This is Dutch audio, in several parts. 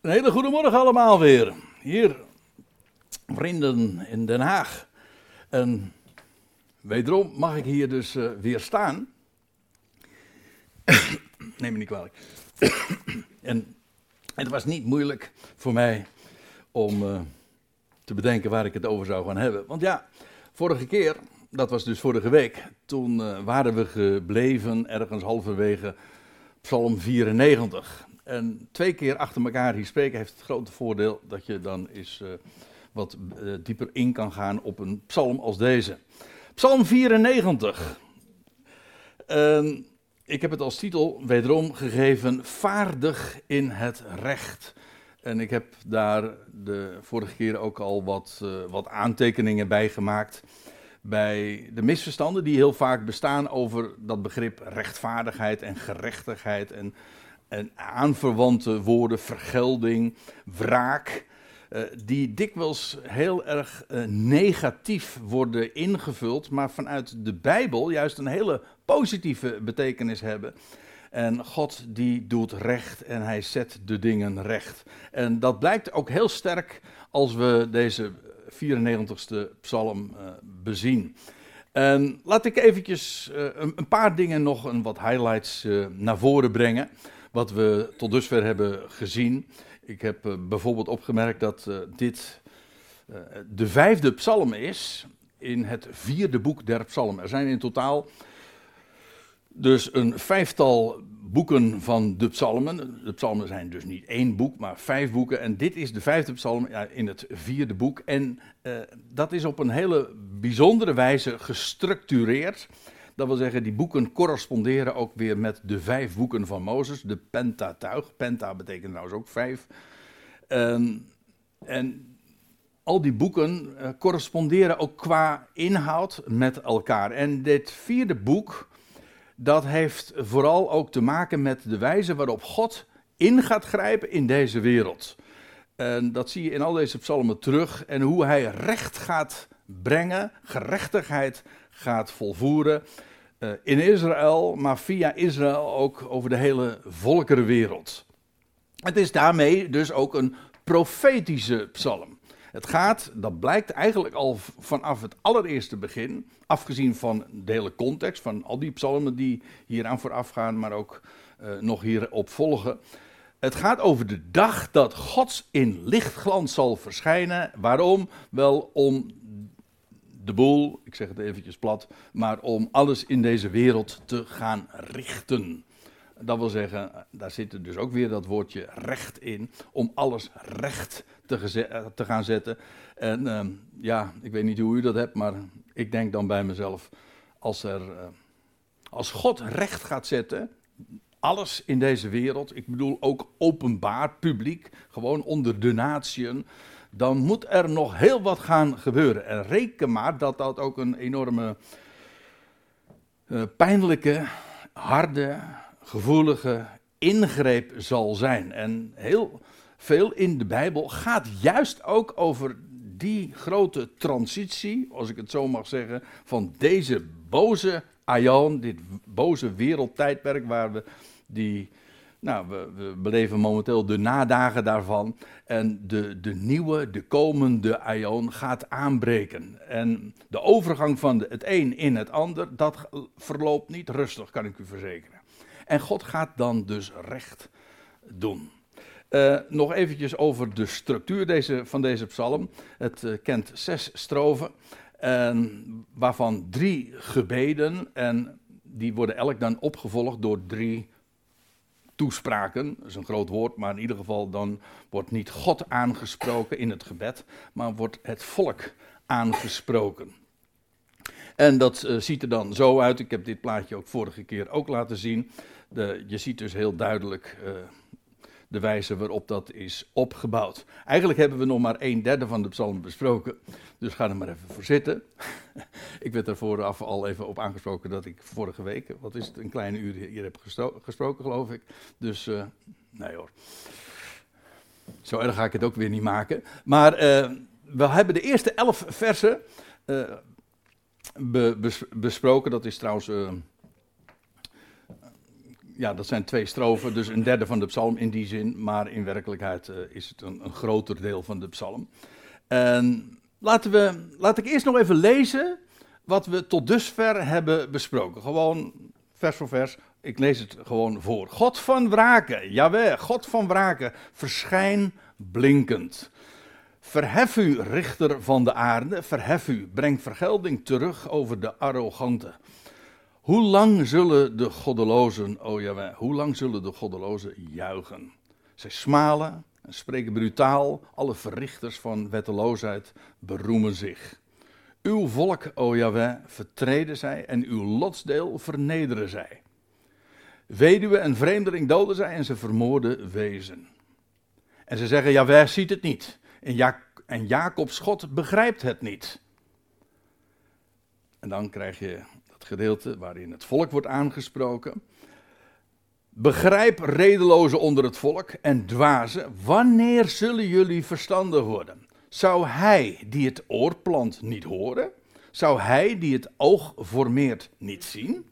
Een hele goede morgen allemaal weer. Hier, vrienden in Den Haag. En wederom mag ik hier dus uh, weer staan. Neem me niet kwalijk. en het was niet moeilijk voor mij om uh, te bedenken waar ik het over zou gaan hebben. Want ja, vorige keer, dat was dus vorige week, toen uh, waren we gebleven ergens halverwege Psalm 94. En twee keer achter elkaar hier spreken heeft het grote voordeel dat je dan eens uh, wat uh, dieper in kan gaan op een psalm als deze. Psalm 94. Uh, ik heb het als titel wederom gegeven: Vaardig in het recht. En ik heb daar de vorige keer ook al wat, uh, wat aantekeningen bij gemaakt. Bij de misverstanden die heel vaak bestaan over dat begrip rechtvaardigheid en gerechtigheid. En en aanverwante woorden, vergelding, wraak, uh, die dikwijls heel erg uh, negatief worden ingevuld, maar vanuit de Bijbel juist een hele positieve betekenis hebben. En God die doet recht en hij zet de dingen recht. En dat blijkt ook heel sterk als we deze 94ste psalm uh, bezien. En laat ik eventjes een, een, paar dingen nog, een wat highlights naar voren brengen wat we tot dusver hebben gezien. Ik heb uh, bijvoorbeeld opgemerkt dat uh, dit uh, de vijfde psalm is in het vierde boek der psalmen. Er zijn in totaal dus een vijftal boeken van de psalmen. De psalmen zijn dus niet één boek, maar vijf boeken. En dit is de vijfde psalm ja, in het vierde boek. En dat is op een hele bijzondere wijze gestructureerd. Dat wil zeggen, die boeken corresponderen ook weer met de vijf boeken van Mozes, de Pentatuig. Penta betekent trouwens ook vijf. Um, en al die boeken uh, corresponderen ook qua inhoud met elkaar. En dit vierde boek, dat heeft vooral ook te maken met de wijze waarop God in gaat grijpen in deze wereld. En dat zie je in al deze psalmen terug. En hoe hij recht gaat brengen, gerechtigheid gaat volvoeren. Uh, in Israël, maar via Israël ook over de hele volkerenwereld. Het is daarmee dus ook een profetische psalm. Het gaat, dat blijkt eigenlijk al vanaf het allereerste begin, afgezien van de hele context, van al die psalmen die hieraan vooraf gaan, maar ook uh, nog hierop volgen. Het gaat over de dag dat Gods in lichtglans zal verschijnen. Waarom? Wel om de boel, ik zeg het eventjes plat, maar om alles in deze wereld te gaan richten. Dat wil zeggen, daar zit dus ook weer dat woordje recht in, om alles recht te, te gaan zetten. En uh, ja, ik weet niet hoe u dat hebt, maar ik denk dan bij mezelf, als, er, uh, als God recht gaat zetten, alles in deze wereld, ik bedoel ook openbaar, publiek, gewoon onder de natieën, dan moet er nog heel wat gaan gebeuren. En reken maar dat dat ook een enorme uh, pijnlijke, harde, gevoelige ingreep zal zijn. En heel veel in de Bijbel gaat juist ook over die grote transitie, als ik het zo mag zeggen, van deze boze aion, dit boze wereldtijdperk waar we die nou, we, we, beleven momenteel de nadagen daarvan. En de, de nieuwe, de komende aion gaat aanbreken. En de overgang van het een in het ander, dat verloopt niet rustig, kan ik u verzekeren. En God gaat dan dus recht doen. Uh, nog eventjes over de structuur deze, van deze psalm. Het uh, kent zes strofen, waarvan drie gebeden. En die worden elk dan opgevolgd door drie toespraken. Dat is een groot woord, maar in ieder geval dan wordt niet God aangesproken in het gebed, maar wordt het volk aangesproken. En dat uh, ziet er dan zo uit. Ik heb dit plaatje ook vorige keer ook laten zien. De, je ziet dus heel duidelijk uh, de wijze waarop dat is opgebouwd. Eigenlijk hebben we nog maar een derde van de psalm besproken. Dus ga er maar even voor zitten. ik werd er vooraf al even op aangesproken dat ik vorige week, wat is het, een kleine uur hier heb gesproken, geloof ik. Dus, uh, nee hoor. Zo erg ga ik het ook weer niet maken. Maar uh, we hebben de eerste elf versen bes, besproken. Dat is trouwens ja, dat zijn twee strofen, dus een derde van de psalm in die zin, maar in werkelijkheid eh, is het een, groter deel van de psalm. En laten we, laat ik eerst nog even lezen wat we tot dusver hebben besproken. Gewoon vers voor vers. Ik lees het gewoon voor. God van wraken, jawel, God van wraken, verschijn blinkend. Verhef u, richter van de aarde, verhef u, breng vergelding terug over de arrogante. Hoe lang zullen de goddelozen, oh jawel, hoe lang zullen de goddelozen juichen? Zij smalen en spreken brutaal, alle verrichters van wetteloosheid beroemen zich. Uw volk, o Jahweh, vertreden zij en uw lotsdeel vernederen zij. Weduwe en vreemdeling doden zij en ze vermoorden wezen. En ze zeggen, Jahweh ziet het niet. En, en Jacobs God begrijpt het niet. En dan krijg je gedeelte waarin het volk wordt aangesproken. Begrijp redelozen onder het volk en dwazen, wanneer zullen jullie verstandig worden? Zou hij die het oor plant niet horen? Zou hij die het oog formeert niet zien?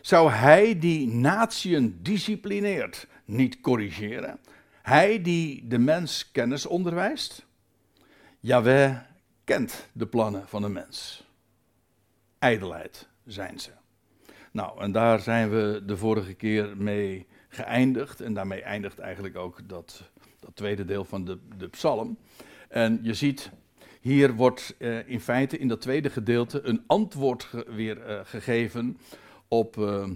Zou hij die natieën disciplineert niet corrigeren? Hij die de mens kennis onderwijst? Jawel kent de plannen van de mens. Ijdelheid zijn ze. Nou, en daar zijn we de vorige keer mee geëindigd. En daarmee eindigt eigenlijk ook dat, dat tweede deel van de, de psalm. En je ziet, hier wordt uh, in feite in dat tweede gedeelte een antwoord weer uh, gegeven op, uh,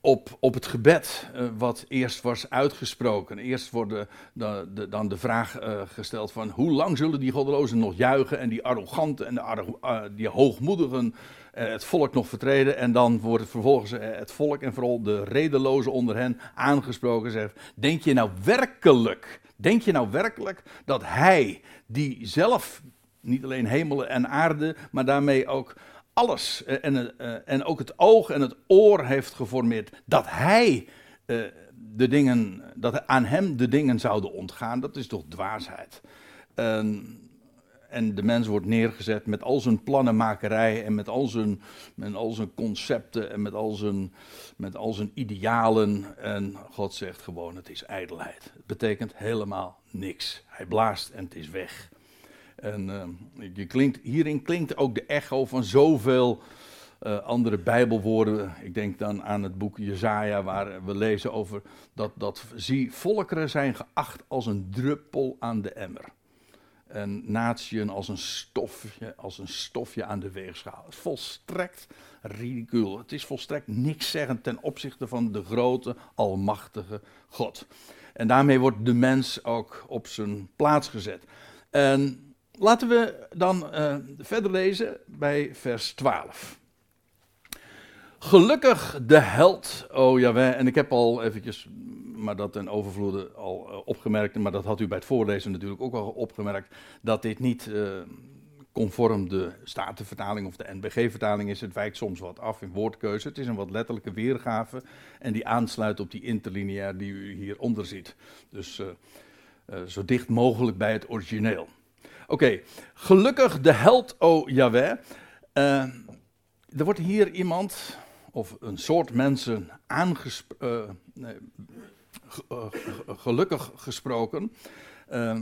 op, op het gebed wat eerst was uitgesproken. Eerst wordt de, dan de vraag gesteld van hoe lang zullen die goddelozen nog juichen en die arroganten en de, die hoogmoedigen het volk nog vertreden. En dan wordt vervolgens het volk en vooral de redelozen onder hen aangesproken. Zegt, denk je nou werkelijk Denk je nou werkelijk dat hij, die zelf niet alleen hemel en aarde, maar daarmee ook alles eh, en, eh, en ook het oog en het oor heeft geformeerd, dat hij eh, de dingen, dat aan hem de dingen zouden ontgaan, dat is toch dwaasheid. en de mens wordt neergezet met al zijn plannenmakerij en met al zijn, met al zijn concepten en met al zijn, met al zijn idealen. En God zegt gewoon, het is ijdelheid. Het betekent helemaal niks. Hij blaast en het is weg. En je klinkt, hierin klinkt ook de echo van zoveel uh, andere Bijbelwoorden. Ik denk dan aan het boek Jezaja, waar we lezen over dat, dat zie, volkeren zijn geacht als een druppel aan de emmer en natieën als een stofje, als een stofje aan de weegschaal. Het is volstrekt ridicuul. Het is volstrekt niks zeggend ten opzichte van de grote, almachtige God. En daarmee wordt de mens ook op zijn plaats gezet. En laten we dan uh, verder lezen bij vers 12. Gelukkig de held, oh jawel. En ik heb al eventjes maar dat ten overvloede al uh, opgemerkt, maar dat had u bij het voorlezen natuurlijk ook al opgemerkt, dat dit niet uh, conform de Statenvertaling of de NBG-vertaling is. Het wijkt soms wat af in woordkeuze. Het is een wat letterlijke weergave en die aansluit op die interlineair die u hieronder ziet. Dus zo dicht mogelijk bij het origineel. Oké, gelukkig de held, o oh Yahweh. er wordt hier iemand, of een soort mensen, aangesproken eh, gelukkig gesproken. Uh,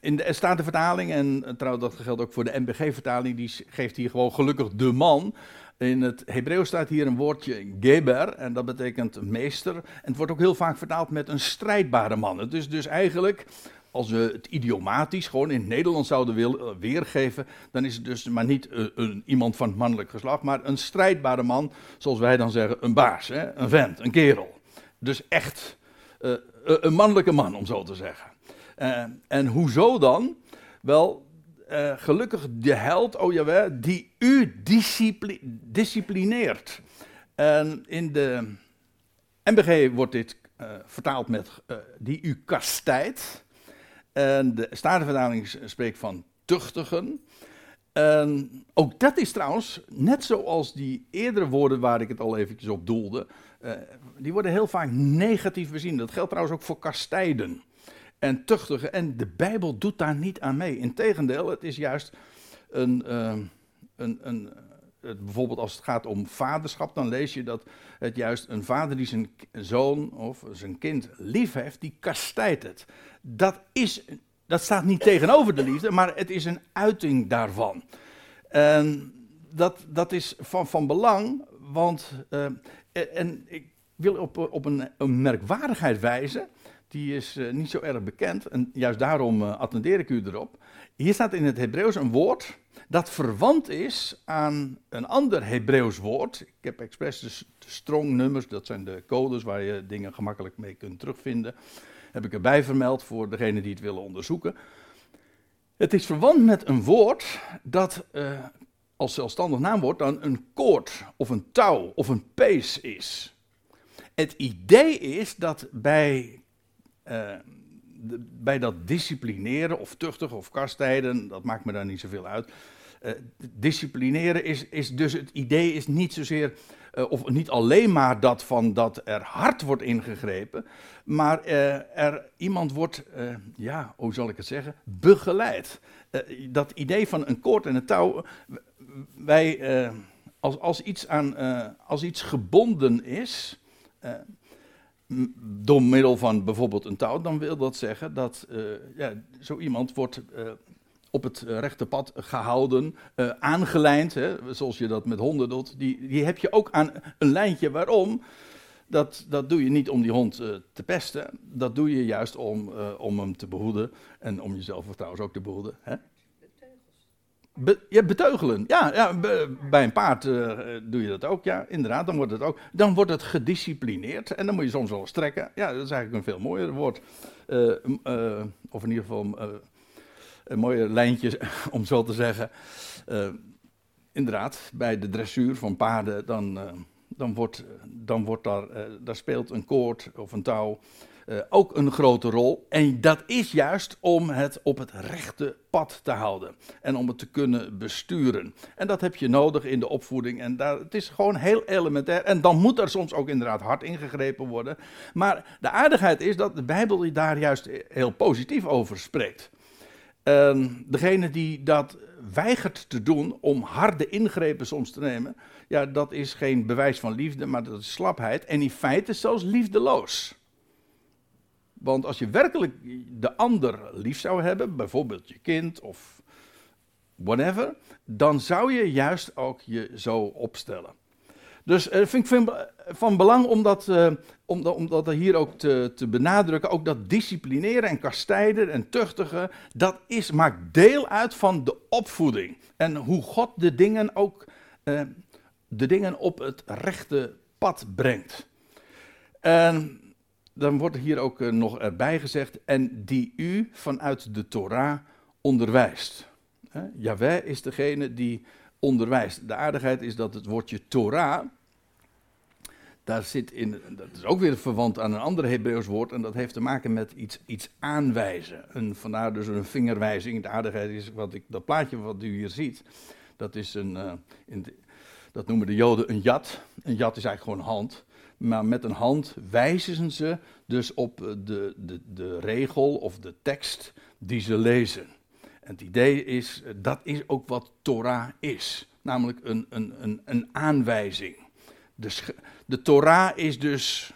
in de Statenvertaling, en eh, trouwens dat geldt ook voor de NBG-vertaling, die geeft hier gewoon gelukkig de man. In het Hebreeuws staat hier een woordje geber, en dat betekent meester. En het wordt ook heel vaak vertaald met een strijdbare man. Het is dus eigenlijk, als we het idiomatisch gewoon in het Nederlands zouden willen weergeven, dan is het dus maar niet een, een, iemand van het mannelijk geslacht, maar een strijdbare man, zoals wij dan zeggen, een baas, hè? een vent, een kerel. Dus echt uh, een mannelijke man, om zo te zeggen. Uh, en hoezo dan? Wel, gelukkig de held, oh jawel, die u discipli disciplineert. En in de MBG wordt dit vertaald met die u kastijdt. En de Statenvertaling spreekt van tuchtigen. En ook dat is trouwens, net zoals die eerdere woorden waar ik het al eventjes op doelde, uh, die worden heel vaak negatief bezien. Dat geldt trouwens ook voor kastijden en tuchtigen. En de Bijbel doet daar niet aan mee. Integendeel, het is juist een, uh, een, een bijvoorbeeld als het gaat om vaderschap, dan lees je dat het juist een vader die zijn zoon of zijn kind lief heeft, die kastijdt het. Dat, is, dat staat niet tegenover de liefde, maar het is een uiting daarvan. En dat, dat is van, van belang, want, uh, en ik wil op, op een, merkwaardigheid wijzen, die is uh, niet zo erg bekend, en juist daarom uh, attendeer ik u erop. Hier staat in het Hebreeuws een woord dat verwant is aan een ander Hebreeuws woord. Ik heb expres de, de strongnummers, dat zijn de codes waar je dingen gemakkelijk mee kunt terugvinden. Heb ik erbij vermeld voor degenen die het willen onderzoeken. Het is verwant met een woord dat uh, als zelfstandig naamwoord dan een koord of een touw of een pees is. Het idee is dat bij, uh, bij dat disciplineren of tuchtigen of kastijden, dat maakt me daar niet zoveel uit. Uh, disciplineren is, is dus het idee is niet zozeer, uh, of niet alleen maar dat van dat er hard wordt ingegrepen, maar er iemand wordt, ja, hoe zal ik het zeggen, begeleid. dat idee van een koord en een touw, wij, als, als, iets aan, als iets gebonden is, door middel van bijvoorbeeld een touw, dan wil dat zeggen dat uh, ja, zo iemand wordt uh, op het rechte pad gehouden, uh, aangelijnd, hè, zoals je dat met honden doet. Die, die heb je ook aan een lijntje. Waarom? Dat, dat doe je niet om die hond te pesten, dat doe je juist om, om hem te behoeden en om jezelf trouwens ook te behoeden. Hè? Be, beteugelen. Ja, ja bij een paard uh, doe je dat ook. Ja, inderdaad. Dan wordt het ook. Dan wordt het gedisciplineerd. En dan moet je soms wel strekken. Ja, dat is eigenlijk een veel mooier woord. Uh, uh, of in ieder geval een mooie lijntje, om zo te zeggen. inderdaad, bij de dressuur van paarden, dan, dan, wordt, dan wordt daar, daar speelt een koord of een touw uh, ook een grote rol. En dat is juist om het op het rechte pad te houden. En om het te kunnen besturen. En dat heb je nodig in de opvoeding. En daar, het is gewoon heel elementair. En dan moet er soms ook inderdaad hard ingegrepen worden. Maar de aardigheid is dat de Bijbel daar juist heel positief over spreekt. Uh, degene die dat weigert te doen om harde ingrepen soms te nemen, ja, dat is geen bewijs van liefde, maar dat is slapheid en in feite zelfs liefdeloos. Want als je werkelijk de ander lief zou hebben, bijvoorbeeld je kind of whatever, dan zou je juist ook je zo opstellen. Dus uh, vind ik van belang om dat, uh, om, om dat hier ook te, te, benadrukken. Ook dat disciplineren en kastijden en tuchtigen, dat is, maakt deel uit van de opvoeding. En hoe God de dingen ook uh, de dingen op het rechte pad brengt. En dan wordt hier ook uh, nog erbij gezegd, en die u vanuit de Torah onderwijst. Yahweh is degene die onderwijst. De aardigheid is dat het woordje Torah, daar zit in, dat is ook weer verwant aan een ander Hebreeuws woord, en dat heeft te maken met iets, iets aanwijzen. Een, vandaar dus een vingerwijzing. De aardigheid is, wat ik, dat plaatje wat u hier ziet, dat is een, uh, in dat noemen de Joden een jat. Een jat is eigenlijk gewoon een hand maar met een hand wijzen ze dus op de, de, de regel of de tekst die ze lezen. En het idee is, dat is ook wat Torah is, namelijk een, een, een, een aanwijzing. De, de Torah is dus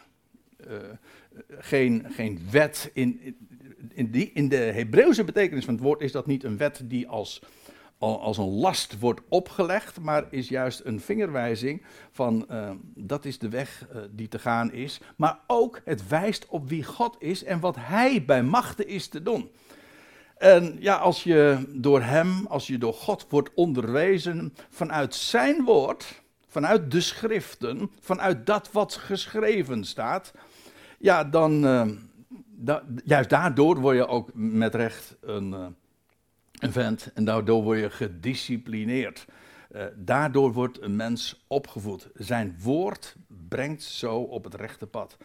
uh, geen, geen wet. In, in, die, in de Hebreeuwse betekenis van het woord is dat niet een wet die als als een last wordt opgelegd, maar is juist een vingerwijzing van uh, dat is de weg uh, die te gaan is. Maar ook het wijst op wie God is en wat Hij bij machten is te doen. En ja, als je door Hem, als je door God wordt onderwezen vanuit Zijn woord, vanuit de schriften, vanuit dat wat geschreven staat, ja, dan, da juist daardoor word je ook met recht een vent en daardoor word je gedisciplineerd. Uh, daardoor wordt een mens opgevoed. Zijn woord brengt zo op het rechte pad.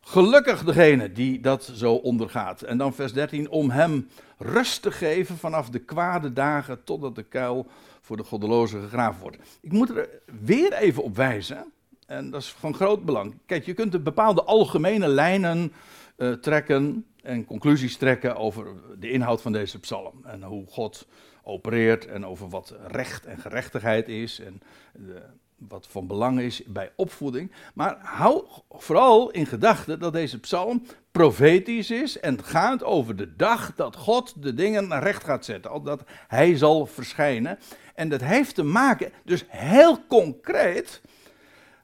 Gelukkig degene die dat zo ondergaat. En dan vers 13, om hem rust te geven vanaf de kwade dagen totdat de kuil voor de goddelozen gegraven wordt. Ik moet er weer even op wijzen, en dat is van groot belang. Kijk, je kunt bepaalde algemene lijnen uh, trekken en conclusies trekken over de inhoud van deze psalm. En hoe God opereert en over wat recht en gerechtigheid is en de, wat van belang is bij opvoeding. Maar hou vooral in gedachten dat deze psalm profetisch is en gaat over de dag dat God de dingen recht gaat zetten. Dat hij zal verschijnen. En dat heeft te maken, dus heel concreet,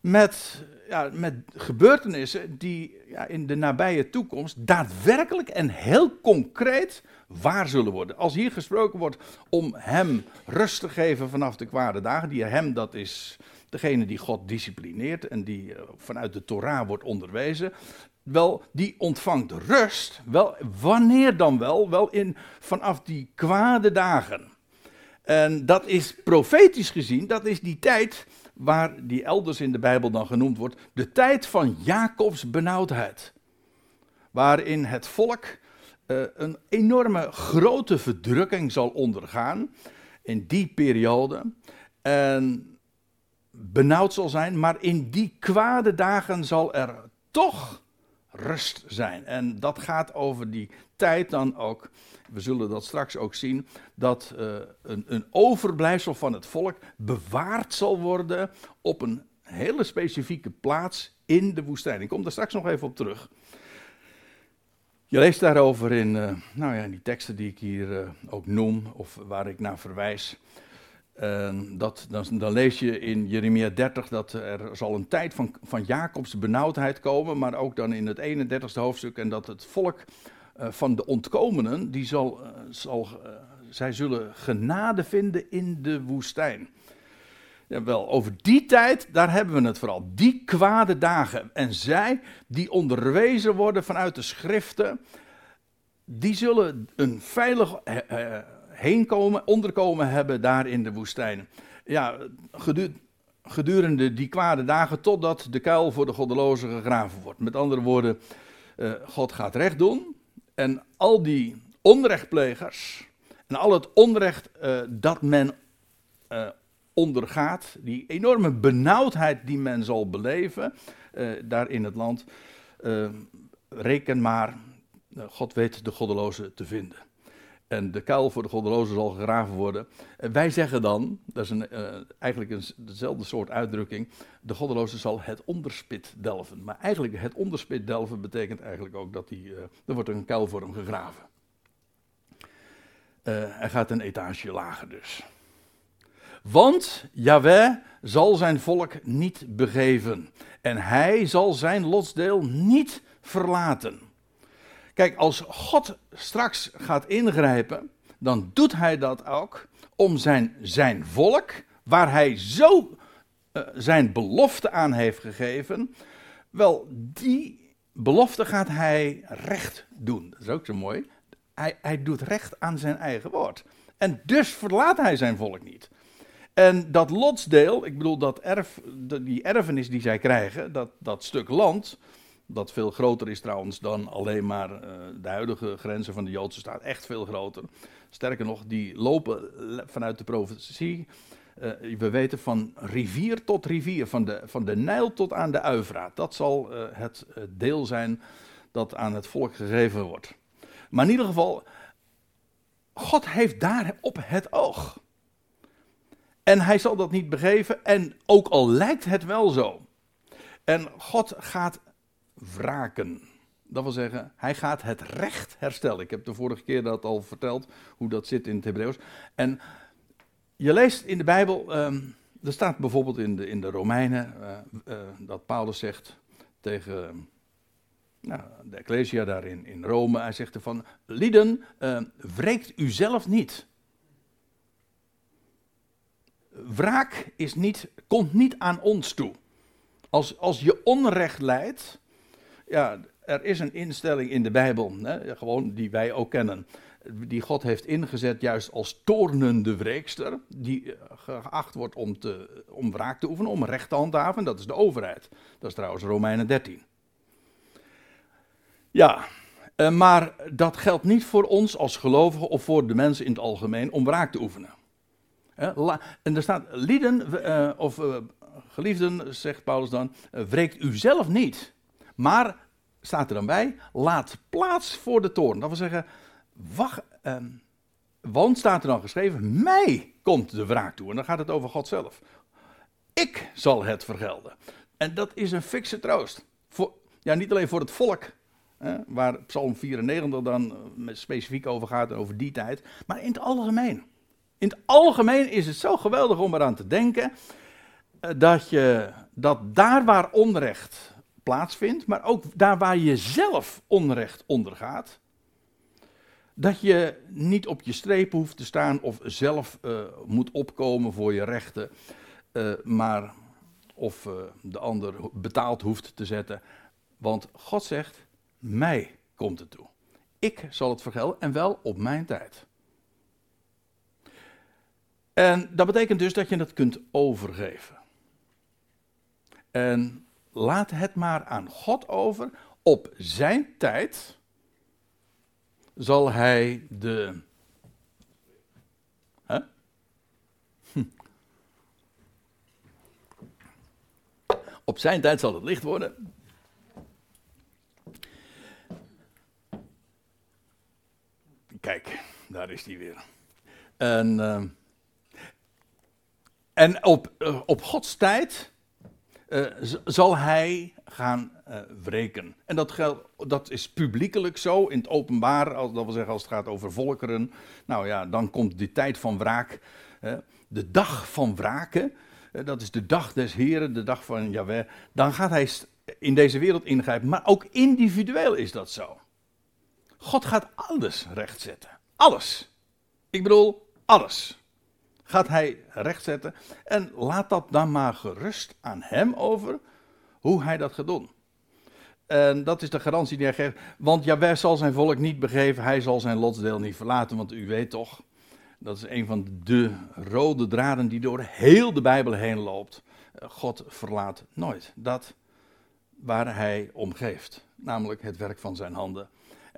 met, ja, met gebeurtenissen die ja, in de nabije toekomst daadwerkelijk en heel concreet waar zullen worden. Als hier gesproken wordt om hem rust te geven vanaf de kwade dagen, die hem dat is degene die God disciplineert en die eh, vanuit de Torah wordt onderwezen, wel, die ontvangt rust. Wel, wanneer dan wel? Wel in, vanaf die kwade dagen. En dat is profetisch gezien, dat is die tijd waar die elders in de Bijbel dan genoemd wordt, de tijd van Jacobs benauwdheid. Waarin het volk uh, een enorme grote verdrukking zal ondergaan in die periode. En benauwd zal zijn, maar in die kwade dagen zal er toch rust zijn. En dat gaat over die tijd dan ook. We zullen dat straks ook zien. Dat uh, een, een overblijfsel van het volk bewaard zal worden op een hele specifieke plaats in de woestijn. Ik kom daar straks nog even op terug. Je leest daarover in, uh, nou ja, die teksten die ik hier uh, ook noem, of waar ik naar verwijs. Uh, dat, dan, dan, lees je in Jeremia 30 dat er zal een tijd van, van Jacobs benauwdheid komen, maar ook dan in het 31ste hoofdstuk en dat het volk van de ontkomenen, die zal, uh, zal zij zullen genade vinden in de woestijn. Ja, wel, over die tijd, daar hebben we het vooral. Die kwade dagen. En zij die onderwezen worden vanuit de schriften, die zullen een veilig heen komen, onderkomen hebben daar in de woestijn. Ja, gedurende die kwade dagen totdat de kuil voor de goddelozen gegraven wordt. Met andere woorden, God gaat recht doen en al die onrechtplegers en al het onrecht uh, dat men uh, ondergaat, die enorme benauwdheid die men zal beleven daar in het land, reken maar, God weet de goddelozen te vinden en de kuil voor de goddelozen zal gegraven worden. En wij zeggen dan, dat is een, uh, eigenlijk een, dezelfde soort uitdrukking, de goddeloze zal het onderspit delven. Maar eigenlijk het onderspit delven betekent eigenlijk ook dat die, uh, er wordt een kuil voor hem gegraven. Uh, hij gaat een etage lager dus. Want Yahweh zal zijn volk niet begeven en hij zal zijn lotsdeel niet verlaten. Kijk, als God straks gaat ingrijpen, dan doet hij dat ook om zijn, zijn volk, waar hij zo uh, zijn belofte aan heeft gegeven, wel, die belofte gaat hij recht doen. Dat is ook zo mooi. Hij, hij doet recht aan zijn eigen woord. En dus verlaat hij zijn volk niet. En dat lotsdeel, ik bedoel dat erf, die erfenis die zij krijgen, dat, dat stuk land, dat veel groter is trouwens dan alleen maar uh, de huidige grenzen van de Joodse staat. Echt veel groter. Sterker nog, die lopen vanuit de profetie. Uh, we weten van rivier tot rivier, van de, van de Nijl tot aan de Uivraat. Dat zal uh, het deel zijn dat aan het volk gegeven wordt. Maar in ieder geval, God heeft daar op het oog. En hij zal dat niet begeven, en ook al lijkt het wel zo. En God gaat wraken. Dat wil zeggen, hij gaat het recht herstellen. Ik heb de vorige keer dat al verteld, hoe dat zit in het Hebreeuws. En je leest in de Bijbel, um, er staat bijvoorbeeld in de, in de Romeinen, uh, uh, dat Paulus zegt tegen nou, de Ecclesia daar in, in Rome, hij zegt ervan, lieden, uh, wreekt u zelf niet. Wraak is niet, komt niet aan ons toe. Als, als je onrecht leidt, ja, er is een instelling in de Bijbel, hè, gewoon die wij ook kennen, die God heeft ingezet juist als toornende wreekster, die eh, geacht wordt om, te, om wraak te oefenen, om recht te handhaven, dat is de overheid. Dat is trouwens Romeinen 13. Ja, eh, maar dat geldt niet voor ons als gelovigen of voor de mensen in het algemeen om wraak te oefenen. En er staat, lieden, eh, of geliefden, zegt Paulus dan, wreekt u zelf niet. Maar staat er dan bij, laat plaats voor de toorn. Dat wil zeggen, wacht, ehm, want staat er dan geschreven, mij komt de wraak toe. En dan gaat het over God zelf. Ik zal het vergelden. En dat is een fikse troost. Voor, ja, niet alleen voor het volk, waar Psalm 94 dan eh, specifiek over gaat, over die tijd, maar in het algemeen. In het algemeen is het zo geweldig om eraan te denken eh, dat, je, dat daar waar onrecht plaatsvindt, maar ook daar waar je zelf onrecht ondergaat, dat je niet op je streep hoeft te staan of zelf uh, moet opkomen voor je rechten, uh, maar of uh, de ander betaald hoeft te zetten. Want God zegt, mij komt het toe. Ik zal het vergelden en wel op mijn tijd. En dat betekent dus dat je het kunt overgeven. En laat het maar aan God over. Op zijn tijd zal hij de. Hm. Op zijn tijd zal het licht worden. Kijk, daar is hij weer. En, uh, en op, uh, op Gods tijd uh, zal hij gaan uh, wreken. En dat, dat is publiekelijk zo, in het openbaar, als, dat wil zeggen als het gaat over volkeren. Nou ja, dan komt die tijd van wraak. De dag van wraken, dat is de dag des Heren, de dag van Jahweh. Dan gaat hij in deze wereld ingrijpen, maar ook individueel is dat zo. God gaat alles rechtzetten. Alles. Ik bedoel, alles gaat hij rechtzetten. En laat dat dan maar gerust aan hem over hoe hij dat gaat doen. En dat is de garantie die hij geeft. Want Jawel zal zijn volk niet begeven, hij zal zijn lotsdeel niet verlaten. Want u weet toch, dat is een van de rode draden die door heel de Bijbel heen loopt. God verlaat nooit dat waar hij om geeft. Namelijk het werk van zijn handen.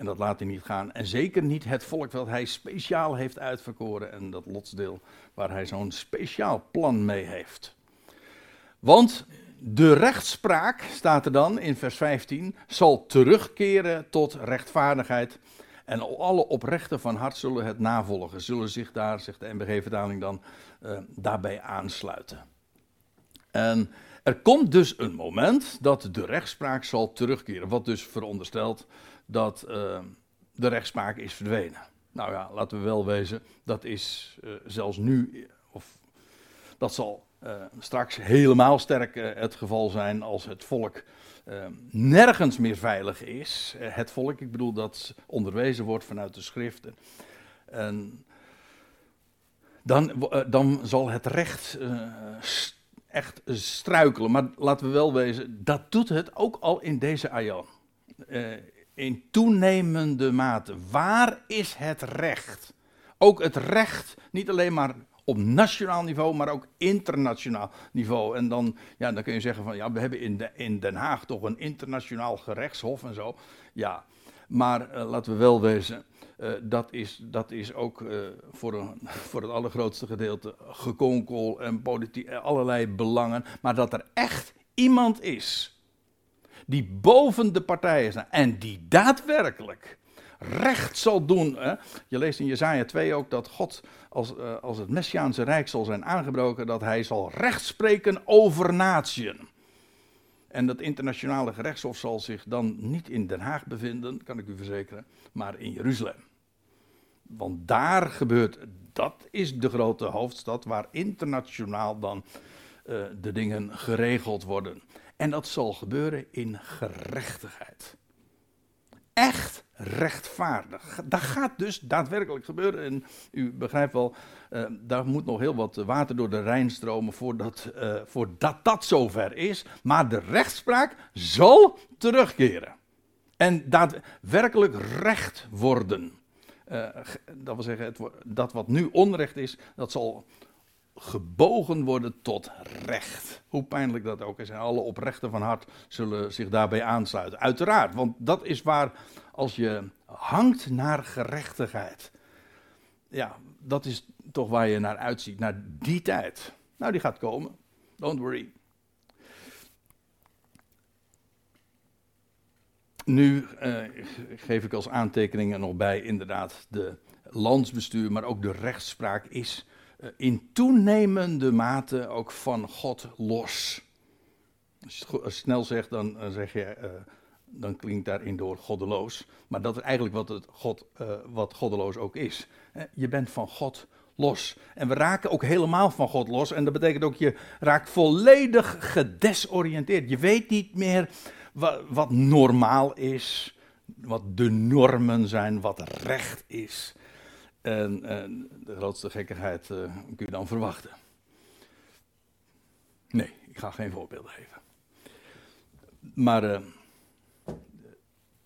En dat laat hij niet gaan. En zeker niet het volk dat hij speciaal heeft uitverkoren. En dat lotsdeel waar hij zo'n speciaal plan mee heeft. Want de rechtspraak, staat er dan in vers 15, zal terugkeren tot rechtvaardigheid. En alle oprechten van hart zullen het navolgen, zullen zich daar, zegt de MBG-vertaling dan, uh, daarbij aansluiten. En er komt dus een moment dat de rechtspraak zal terugkeren, wat dus veronderstelt dat uh, de rechtspraak is verdwenen. Nou ja, laten we wel wezen, dat is uh, zelfs nu, of dat zal uh, straks helemaal sterk het geval zijn als het volk nergens meer veilig is. het volk, ik bedoel dat onderwezen wordt vanuit de schriften. En dan, dan zal het recht echt struikelen. Maar laten we wel wezen, dat doet het ook al in deze aion in toenemende mate. Waar is het recht? Ook het recht, niet alleen maar op nationaal niveau, maar ook internationaal niveau. En dan, ja, dan kun je zeggen van ja, we hebben in, in Den Haag toch een internationaal gerechtshof en zo. Ja, maar uh, laten we wel wezen, uh, dat, is, dat is ook uh, voor, voor het allergrootste gedeelte gekonkel en politiek, allerlei belangen. Maar dat er echt iemand is die boven de partijen staan en die daadwerkelijk recht zal doen. Hè? Je leest in Jezaja 2 ook dat God, als, uh, als het Messiaanse Rijk zal zijn aangebroken, dat hij zal recht spreken over natieën. En dat internationale gerechtshof zal zich dan niet in Den Haag bevinden, kan ik u verzekeren, maar in Jeruzalem. Want daar gebeurt, dat is de grote hoofdstad waar internationaal dan uh, de dingen geregeld worden. En dat zal gebeuren in gerechtigheid. Echt rechtvaardig. Dat gaat dus daadwerkelijk gebeuren. En u begrijpt wel, uh, daar moet nog heel wat water door de Rijn stromen voordat, uh, voordat dat zover is. Maar de rechtspraak zal terugkeren. En daadwerkelijk recht worden. Uh, dat wil zeggen, het, dat wat nu onrecht is, dat zal gebogen worden tot recht. Hoe pijnlijk dat ook is. En alle oprechten van hart zullen zich daarbij aansluiten. Uiteraard, want dat is waar als je hangt naar gerechtigheid. Ja, dat is toch waar je naar uitziet, naar die tijd. Nou, die gaat komen. Don't worry. nu uh, geef ik als aantekeningen nog bij inderdaad de landsbestuur, maar ook de rechtspraak is in toenemende mate ook van God los. Als je het snel zegt, dan uh, zeg je, dan klinkt daarin door goddeloos. Maar dat is eigenlijk wat, het God, wat goddeloos ook is. Je bent van God los. En we raken ook helemaal van God los. En dat betekent ook, je raakt volledig gedesoriënteerd. Je weet niet meer wat, wat normaal is, wat de normen zijn, wat recht is. En, de grootste gekkigheid uh, kun je dan verwachten. Nee, ik ga geen voorbeelden geven. Maar uh,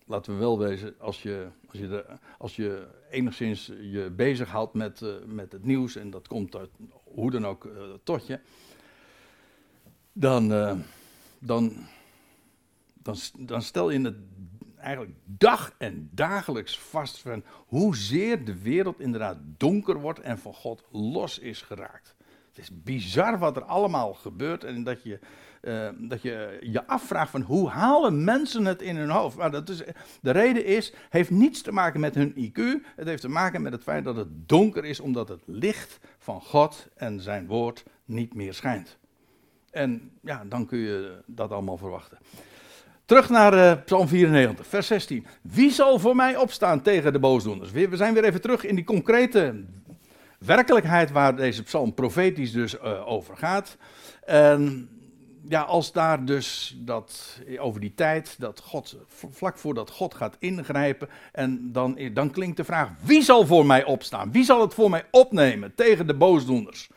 laten we wel wezen, als je, als je, als je enigszins je bezighoudt met, uh, met het nieuws, en dat komt uit, hoe dan ook tot je, dan, dan dan, dan stel je het eigenlijk dag en dagelijks vast van hoezeer de wereld inderdaad donker wordt en van God los is geraakt. Het is bizar wat er allemaal gebeurt en dat je uh, dat je je afvraagt van hoe halen mensen het in hun hoofd. Maar dat is, de reden is, heeft niets te maken met hun IQ. Het heeft te maken met het feit dat het donker is omdat het licht van God en zijn woord niet meer schijnt. En ja, dan kun je dat allemaal verwachten. Terug naar uh, Psalm 94, vers 16. Wie zal voor mij opstaan tegen de boosdoeners? We, zijn weer even terug in die concrete werkelijkheid waar deze psalm profetisch dus uh, over gaat. En ja, als daar dus dat, over die tijd, dat God, vlak voordat God gaat ingrijpen, en dan, dan klinkt de vraag, wie zal voor mij opstaan? Wie zal het voor mij opnemen tegen de boosdoeners?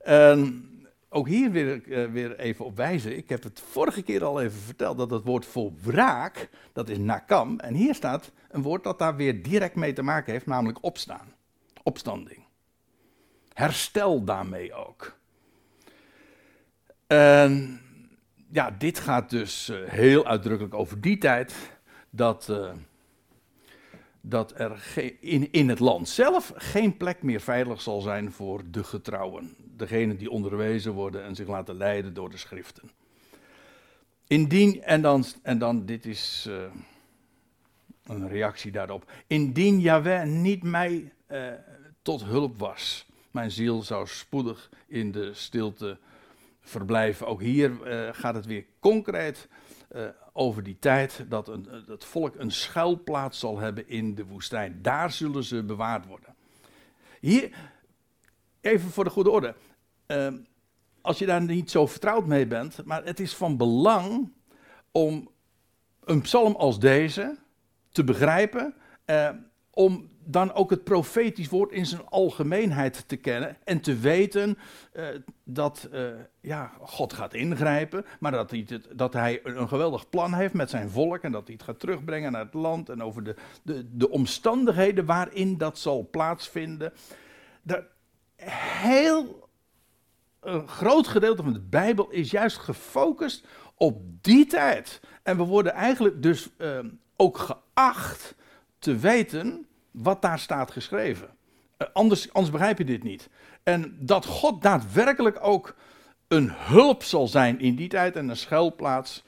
En ook hier wil ik uh, weer even op wijzen. Ik heb het vorige keer al even verteld dat het woord voor wraak, dat is nakam. En hier staat een woord dat daar weer direct mee te maken heeft, namelijk opstaan. Opstanding. Herstel daarmee ook. En ja, dit gaat dus uh, heel uitdrukkelijk over die tijd dat, uh, dat er in, in het land zelf geen plek meer veilig zal zijn voor de getrouwen degenen die onderwezen worden en zich laten leiden door de schriften. Indien, en dan, en dan dit is uh, een reactie daarop. Indien Yahweh niet mij uh, tot hulp was, mijn ziel zou spoedig in de stilte verblijven. Ook hier uh, gaat het weer concreet over die tijd dat een, het volk een schuilplaats zal hebben in de woestijn. Daar zullen ze bewaard worden. Hier, even voor de goede orde. Uh, als je daar niet zo vertrouwd mee bent, maar het is van belang om een psalm als deze te begrijpen, uh, om dan ook het profetisch woord in zijn algemeenheid te kennen en te weten uh, dat uh, ja, God gaat ingrijpen, maar dat hij, dat hij een geweldig plan heeft met zijn volk en dat hij het gaat terugbrengen naar het land en over de, de, de omstandigheden waarin dat zal plaatsvinden. Dat heel een groot gedeelte van de Bijbel is juist gefocust op die tijd. En we worden eigenlijk dus uh, ook geacht te weten wat daar staat geschreven. Uh, anders, anders begrijp je dit niet. En dat God daadwerkelijk ook een hulp zal zijn in die tijd en een schuilplaats.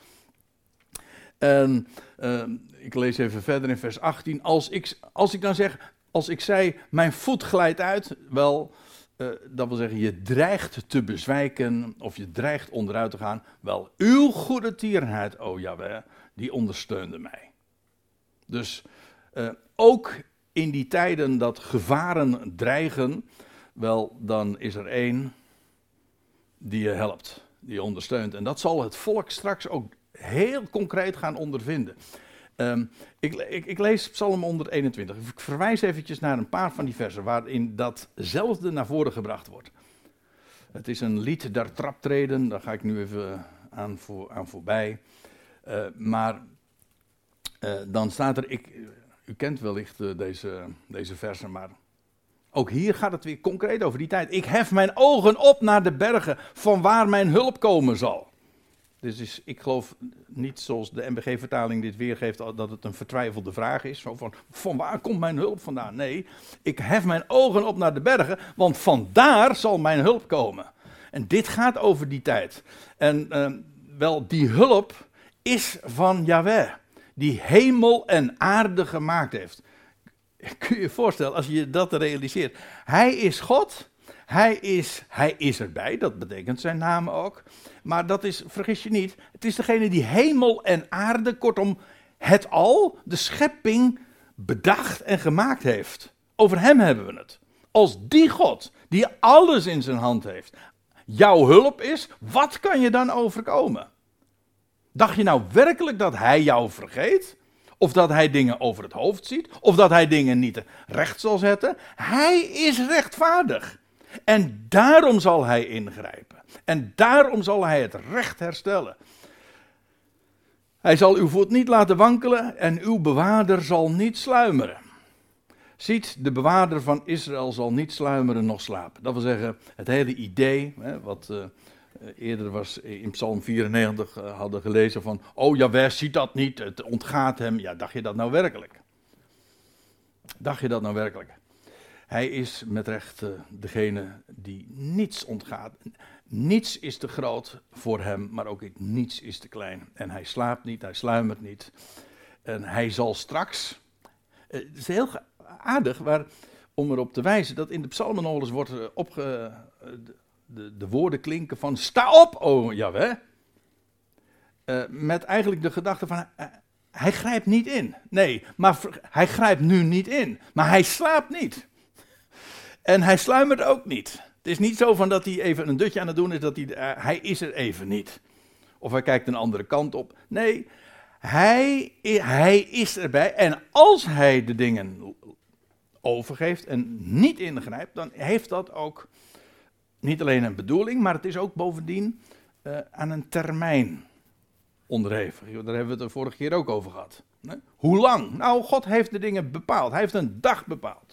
En uh, ik lees even verder in vers 18. Als ik, als ik dan zeg, als ik zei, mijn voet glijdt uit, wel, uh, dat wil zeggen, je dreigt te bezwijken of je dreigt onderuit te gaan. Wel, uw goede tierenheid, o Jaweh, die ondersteunde mij. Dus uh, ook in die tijden dat gevaren dreigen, wel, dan is er één die je helpt, die je ondersteunt. En dat zal het volk straks ook heel concreet gaan ondervinden. Um, ik, ik, ik, lees Psalm 121. Ik verwijs eventjes naar een paar van die versen waarin datzelfde naar voren gebracht wordt. Het is een lied der traptreden, daar ga ik nu even aan, voor, aan voorbij. Uh, maar uh, dan staat er, ik, u kent wellicht deze, deze versen, maar ook hier gaat het weer concreet over die tijd. Ik hef mijn ogen op naar de bergen, van waar mijn hulp komen zal. Dus is, ik geloof niet zoals de MBG-vertaling dit weergeeft, dat het een vertwijfelde vraag is. Van, van waar komt mijn hulp vandaan? Nee, ik hef mijn ogen op naar de bergen, want vandaar zal mijn hulp komen. En dit gaat over die tijd. En uh, wel, die hulp is van Yahweh. die hemel en aarde gemaakt heeft. Kun je je voorstellen, als je dat realiseert. Hij is God. Hij is, hij is erbij, dat betekent zijn naam ook. Maar dat is, vergis je niet, het is degene die hemel en aarde, kortom het al, de schepping, bedacht en gemaakt heeft. Over hem hebben we het. Als die God, die alles in zijn hand heeft, jouw hulp is, wat kan je dan overkomen? Dacht je nou werkelijk dat hij jou vergeet? Of dat hij dingen over het hoofd ziet? Of dat hij dingen niet recht zal zetten? Hij is rechtvaardig. En daarom zal hij ingrijpen. En daarom zal hij het recht herstellen. Hij zal uw voet niet laten wankelen en uw bewaarder zal niet sluimeren. Ziet, de bewaarder van Israël zal niet sluimeren noch slapen. Dat wil zeggen, het hele idee, hè, wat uh, eerder was in Psalm 94 uh, hadden gelezen van, oh Jawel, ziet dat niet, het ontgaat hem. Ja, dacht je dat nou werkelijk? Dacht je dat nou werkelijk? Hij is met recht uh, degene die niets ontgaat. Niets is te groot voor hem, maar ook niets is te klein. En hij slaapt niet, hij sluimert niet. En hij zal straks. Uh, het is heel aardig waar, om erop te wijzen dat in de psalmen wordt uh, opge, de, de, de, woorden klinken van sta op, oh Jaweh. met eigenlijk de gedachte van hij grijpt niet in. Nee, maar hij grijpt nu niet in. Maar hij slaapt niet. En hij sluimert ook niet. Het is niet zo van dat hij even een dutje aan het doen is, dat hij, uh, hij is er even niet. Of hij kijkt een andere kant op. Nee, hij, hij is erbij. En als hij de dingen overgeeft en niet ingrijpt, dan heeft dat ook niet alleen een bedoeling, maar het is ook bovendien uh, aan een termijn onderhevig. Daar hebben we het de vorige keer ook over gehad. Nee? Hoe lang? Nou, God heeft de dingen bepaald. Hij heeft een dag bepaald.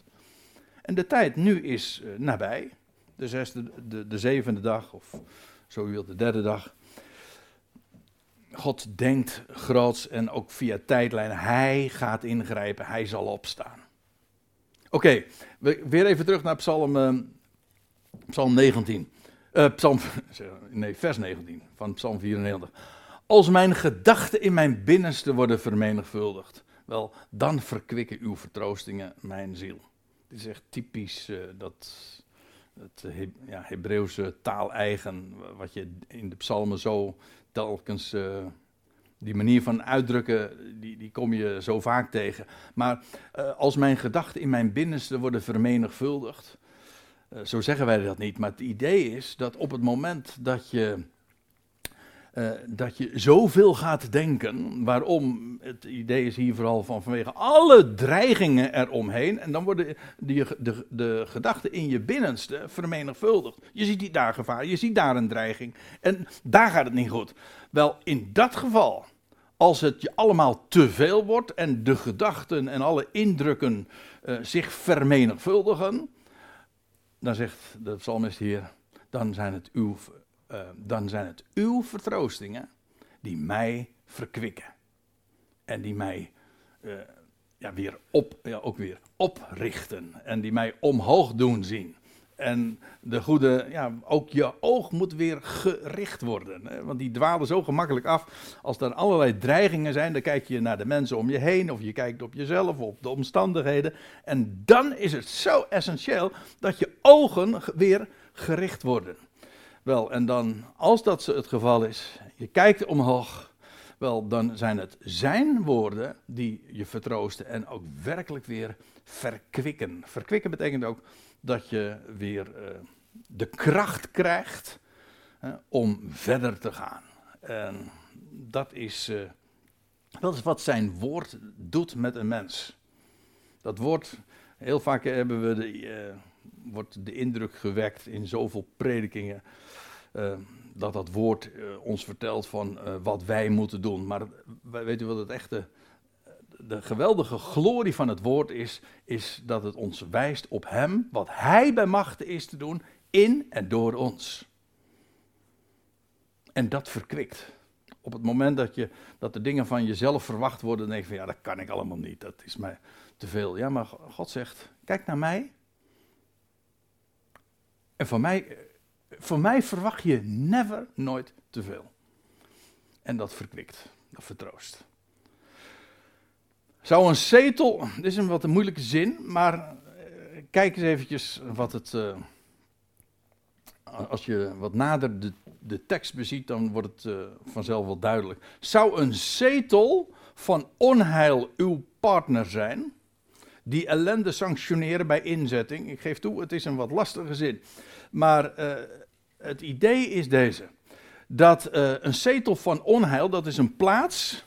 En de tijd nu is uh, nabij. De, zesde, de, de zevende dag, of zo u wilt, de derde dag. God denkt groots en ook via tijdlijnen. Hij gaat ingrijpen, hij zal opstaan. Oké, weer even terug naar Psalm, uh, Psalm 19. Uh, Psalm, nee, vers 19 van Psalm 94. Als mijn gedachten in mijn binnenste worden vermenigvuldigd, wel, dan verkwikken uw vertroostingen mijn ziel. Het is echt typisch uh, dat het He ja, Hebreeuwse taal-eigen, wat je in de psalmen zo telkens, uh, die manier van uitdrukken, die, die kom je zo vaak tegen. Maar uh, als mijn gedachten in mijn binnenste worden vermenigvuldigd, zo zeggen wij dat niet, maar het idee is dat op het moment dat je uh, dat je zoveel gaat denken. Waarom? Het idee is hier vooral van vanwege alle dreigingen eromheen. En dan worden die, de, de gedachten in je binnenste vermenigvuldigd. Je ziet die daar gevaar, je ziet daar een dreiging. En daar gaat het niet goed. Wel, in dat geval, als het je allemaal te veel wordt en de gedachten en alle indrukken uh, zich vermenigvuldigen. Dan zegt de psalmist hier, dan zijn het uw uh, dan zijn het uw vertroostingen die mij verkwikken. En die mij uh, ja, weer op, ja, ook weer oprichten. En die mij omhoog doen zien. En de goede, ja, ook je oog moet weer gericht worden. Hè? Want die dwalen zo gemakkelijk af. Als er allerlei dreigingen zijn, dan kijk je naar de mensen om je heen. Of je kijkt op jezelf, op de omstandigheden. En dan is het zo essentieel dat je ogen weer gericht worden. Wel, en dan, als dat het geval is, je kijkt omhoog, wel, dan zijn het zijn woorden die je vertroosten en ook werkelijk weer verkwikken. Verkwikken betekent ook dat je weer uh, de kracht krijgt om verder te gaan. En dat is, uh, dat is wat zijn woord doet met een mens. Dat woord, heel vaak hebben we de, wordt de indruk gewekt in zoveel predikingen uh, dat dat woord uh, ons vertelt van uh, wat wij moeten doen. Maar weet u wat het echte, de geweldige glorie van het woord is, is dat het ons wijst op Hem, wat Hij bij machten is te doen, in en door ons. En dat verkwikt. Op het moment dat, je, dat de dingen van jezelf verwacht worden, dan denk je van ja, dat kan ik allemaal niet, dat is mij te veel. Ja, maar God zegt, kijk naar mij. En van mij voor mij verwacht je never, nooit te veel. En dat verkwikt, dat vertroost. Zou een zetel, dit is een wat een moeilijke zin, maar eh, kijk eens eventjes wat het, uh, als je wat nader de, de tekst beziet, dan wordt het uh, vanzelf wel duidelijk. Zou een zetel van onheil uw partner zijn, die ellende sanctioneren bij inzetting? Ik geef toe, het is een wat lastige zin, maar uh, het idee is deze, dat een zetel van onheil, dat is een plaats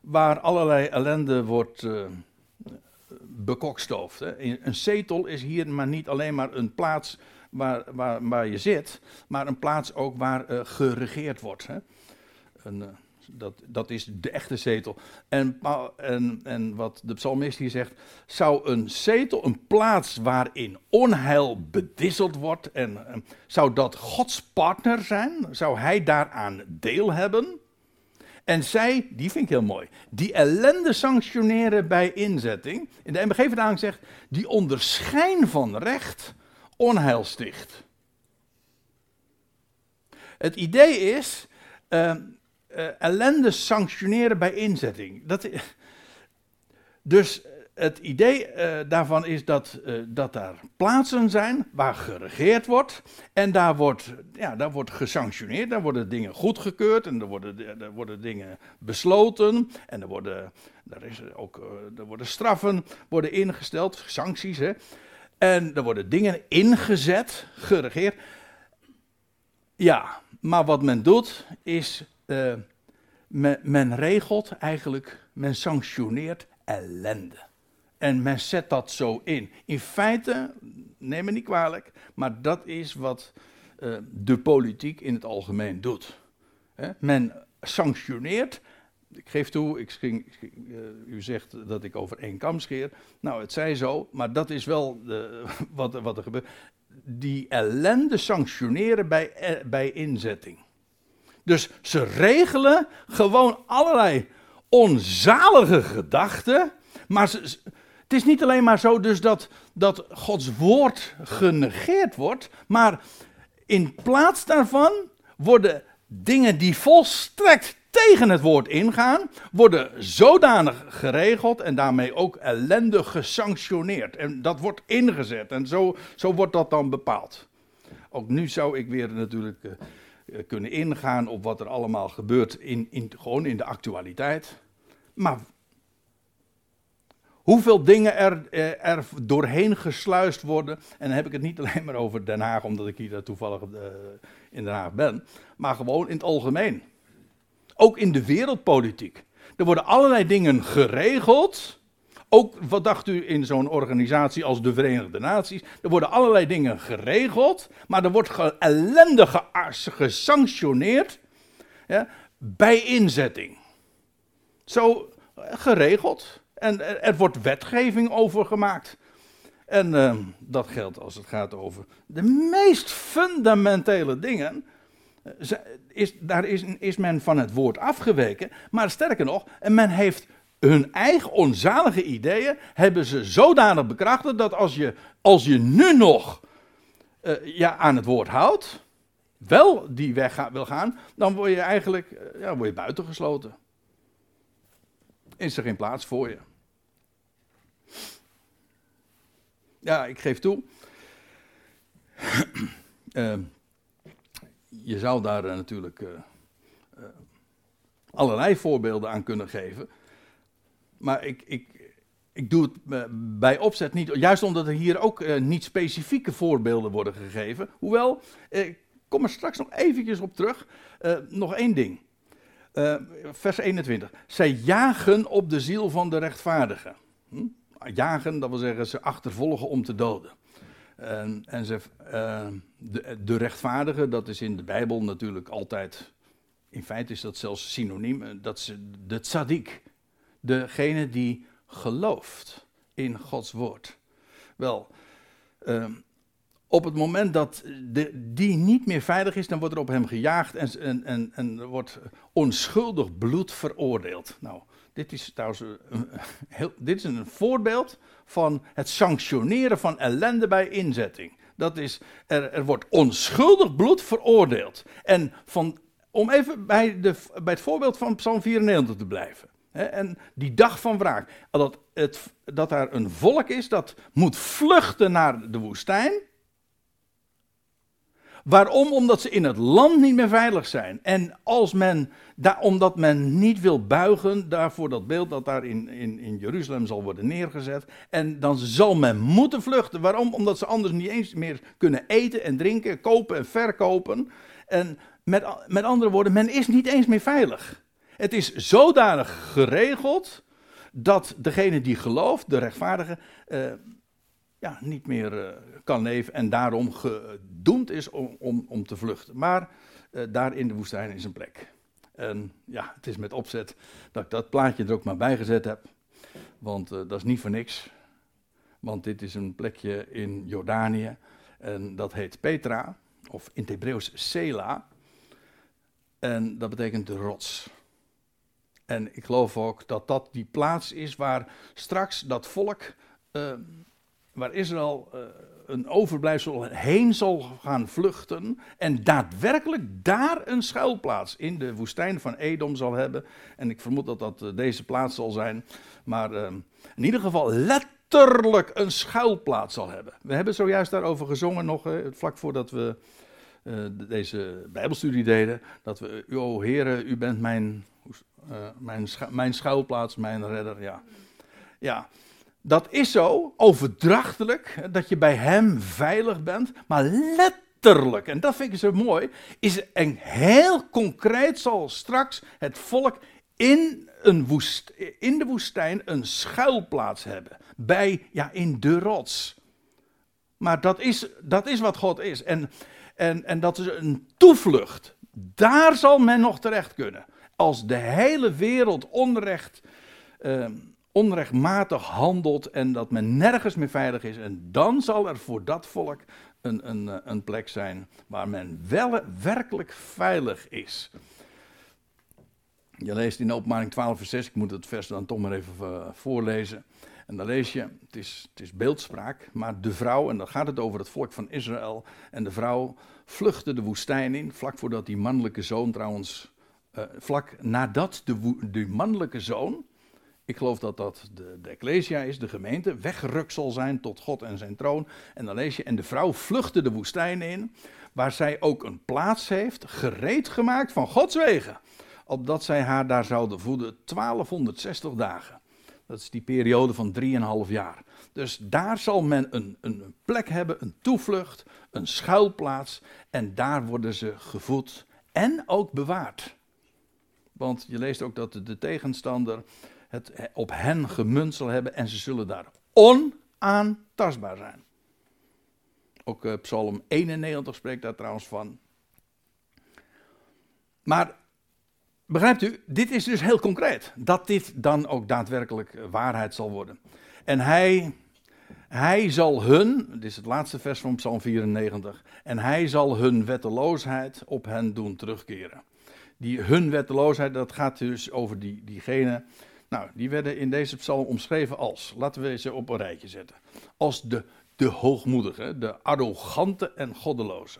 waar allerlei ellende wordt uh, bekokstoofd. Hè. Een zetel is hier maar niet alleen maar een plaats waar, waar, waar je zit, maar een plaats ook waar geregeerd wordt. Hè. Een, dat, dat is de echte zetel. En, en, en wat de psalmist hier zegt, zou een zetel, een plaats waarin onheil bedisseld wordt, en, zou dat Gods partner zijn? Zou hij daaraan deel hebben? En zij, die vind ik heel mooi, die ellende sanctioneren bij inzetting. In de MBG-vertaling zegt, die onder schijn van recht onheil sticht. Het idee is, uh, uh, ellende sanctioneren bij inzetting. Dat, dus het idee uh, daarvan is dat, uh, dat daar plaatsen zijn waar geregeerd wordt. En daar wordt, ja, daar wordt gesanctioneerd. Daar worden dingen goedgekeurd. En er worden, er worden dingen besloten. En er worden, er is ook, er worden straffen worden ingesteld. Sancties. Hè. En er worden dingen ingezet. Geregeerd. Ja, maar wat men doet is. Men, men regelt eigenlijk. Men sanctioneert ellende. En men zet dat zo in. In feite, neem me niet kwalijk, maar dat is wat uh, de politiek in het algemeen doet. Men sanctioneert. Ik geef toe, ik ging, uh, u zegt dat ik over één kam scheer. Nou, het zij zo, maar dat is wel de, wat, wat er gebeurt. Die ellende sanctioneren bij, eh, bij inzetting. Dus ze regelen gewoon allerlei onzalige gedachten. Maar het is niet alleen maar zo dus dat, dat Gods woord genegeerd wordt, maar in plaats daarvan worden dingen die volstrekt tegen het woord ingaan, worden zodanig geregeld en daarmee ook ellendig gesanctioneerd. En dat wordt ingezet en zo, zo wordt dat dan bepaald. Ook nu zou ik weer natuurlijk uh, kunnen ingaan op wat er allemaal gebeurt in, in, gewoon in de actualiteit. Maar Hoeveel dingen er, eh, er doorheen gesluist worden. En dan heb ik het niet alleen maar over Den Haag, omdat ik hier toevallig uh, in Den Haag ben. Maar gewoon in het algemeen. Ook in de wereldpolitiek. Er worden allerlei dingen geregeld. Ook, wat dacht u in zo'n organisatie als de Verenigde Naties? Er worden allerlei dingen geregeld. Maar er wordt ge ellendig gesanctioneerd. Ja, bij inzetting. Zo geregeld. En er wordt wetgeving over gemaakt. En uh, dat geldt als het gaat over de meest fundamentele dingen. Eh, is, daar is men van het woord afgeweken. Maar sterker nog, men heeft hun eigen onzalige ideeën hebben ze zodanig bekrachtigd dat als je, als je nu nog uh, ja, aan het woord houdt, wel die weg wil gaan, dan word je eigenlijk uh, ja, word je buitengesloten. Is er geen plaats voor je. Ja, ik geef toe. uh, je zou daar uh, natuurlijk allerlei voorbeelden aan kunnen geven. Maar ik, ik, ik doe het bij opzet niet, juist omdat er hier ook niet specifieke voorbeelden worden gegeven. Hoewel, ik kom er straks nog eventjes op terug. nog één ding. vers 21. Zij jagen op de ziel van de rechtvaardigen. Hm? jagen, dat wil zeggen ze achtervolgen om te doden. En, ze, de, de rechtvaardige, dat is in de Bijbel natuurlijk altijd, in feite is dat zelfs synoniem, eh, dat is de tzaddik. Degene die gelooft in Gods woord. Wel, uh, op het moment dat de, die niet meer veilig is, dan wordt er op hem gejaagd en, en, en, en wordt onschuldig bloed veroordeeld. Nou, dit is trouwens een, heel, dit is een voorbeeld van het sanctioneren van ellende bij inzetting. Dat is, er, er wordt onschuldig bloed veroordeeld. En van, om even bij, de, bij het voorbeeld van Psalm 94 te blijven. En die dag van wraak. Dat, het, dat daar een volk is dat moet vluchten naar de woestijn. Waarom? Omdat ze in het land niet meer veilig zijn. En als men, daar, omdat men niet wil buigen daarvoor dat beeld dat daar in, in, in Jeruzalem zal worden neergezet. En dan zal men moeten vluchten. Waarom? Omdat ze anders niet eens meer kunnen eten en drinken, kopen en verkopen. En met, met andere woorden, men is niet eens meer veilig. Het is zodanig geregeld dat degene die gelooft, de rechtvaardige, uh, ja, niet meer uh, kan leven en daarom gedoemd is om, om, om te vluchten. Maar uh, daar in de woestijn is een plek. En ja, het is met opzet dat ik dat plaatje er ook maar bij gezet heb. Want dat is niet voor niks. Want dit is een plekje in Jordanië. En dat heet Petra, of in het Hebreeuws Sela. En dat betekent de rots. En ik geloof ook dat dat die plaats is waar straks dat volk, uh, waar Israël uh, een overblijfsel heen zal gaan vluchten. En daadwerkelijk daar een schuilplaats in de woestijn van Edom zal hebben. En ik vermoed dat dat uh, deze plaats zal zijn. Maar in ieder geval letterlijk een schuilplaats zal hebben. We hebben zojuist daarover gezongen nog, vlak voordat we deze Bijbelstudie deden. Dat we, o Heere, u bent mijn uh, mijn, mijn schuilplaats, mijn redder, ja. Ja, dat is zo, overdrachtelijk, dat je bij hem veilig bent, maar letterlijk, en dat vind ik zo mooi, is een heel concreet zal straks het volk in, een woest, in de woestijn een schuilplaats hebben. Bij, ja, in de rots. Maar dat is, dat is wat God is. En, en, en dat is een toevlucht. Daar zal men nog terecht kunnen als de hele wereld onrecht, uh, onrechtmatig handelt en dat men nergens meer veilig is. En dan zal er voor dat volk een, een, eh, een plek zijn waar men wel werkelijk veilig is. Je leest in openbaring 12 vers 6, ik moet het vers dan toch maar even uh, voorlezen. En dan lees je, het is, het is beeldspraak, maar de vrouw, en dan gaat het over het volk van Israël. En de vrouw vluchtte de woestijn in, vlak voordat die mannelijke zoon trouwens uh, vlak nadat de, de, mannelijke zoon, ik geloof dat dat de, de Ecclesia is, de gemeente, weggerukt zal zijn tot God en zijn troon. En dan lees je, en de vrouw vluchtte de woestijn in, waar zij ook een plaats heeft, gereed gemaakt van Gods wegen, opdat zij haar daar zouden voeden 1260 dagen. Dat is die periode van 3,5 jaar. Dus daar zal men een, een plek hebben, een toevlucht, een schuilplaats. En daar worden ze gevoed en ook bewaard. Want je leest ook dat de tegenstander het op hen gemunt zal hebben en ze zullen daar onaantastbaar zijn. Ook uh, Psalm 91 spreekt daar trouwens van. Maar begrijpt u, dit is dus heel concreet. Dat dit dan ook daadwerkelijk eh, waarheid zal worden. En hij, hij zal hun, dit is het laatste vers van Psalm 94, en hij zal hun wetteloosheid op hen doen terugkeren die hun wetteloosheid, dat gaat dus over die, diegenen. Nou, die werden in deze psalm omschreven als, laten we ze op een rijtje zetten, als de, de hoogmoedige, de arrogante en goddeloze.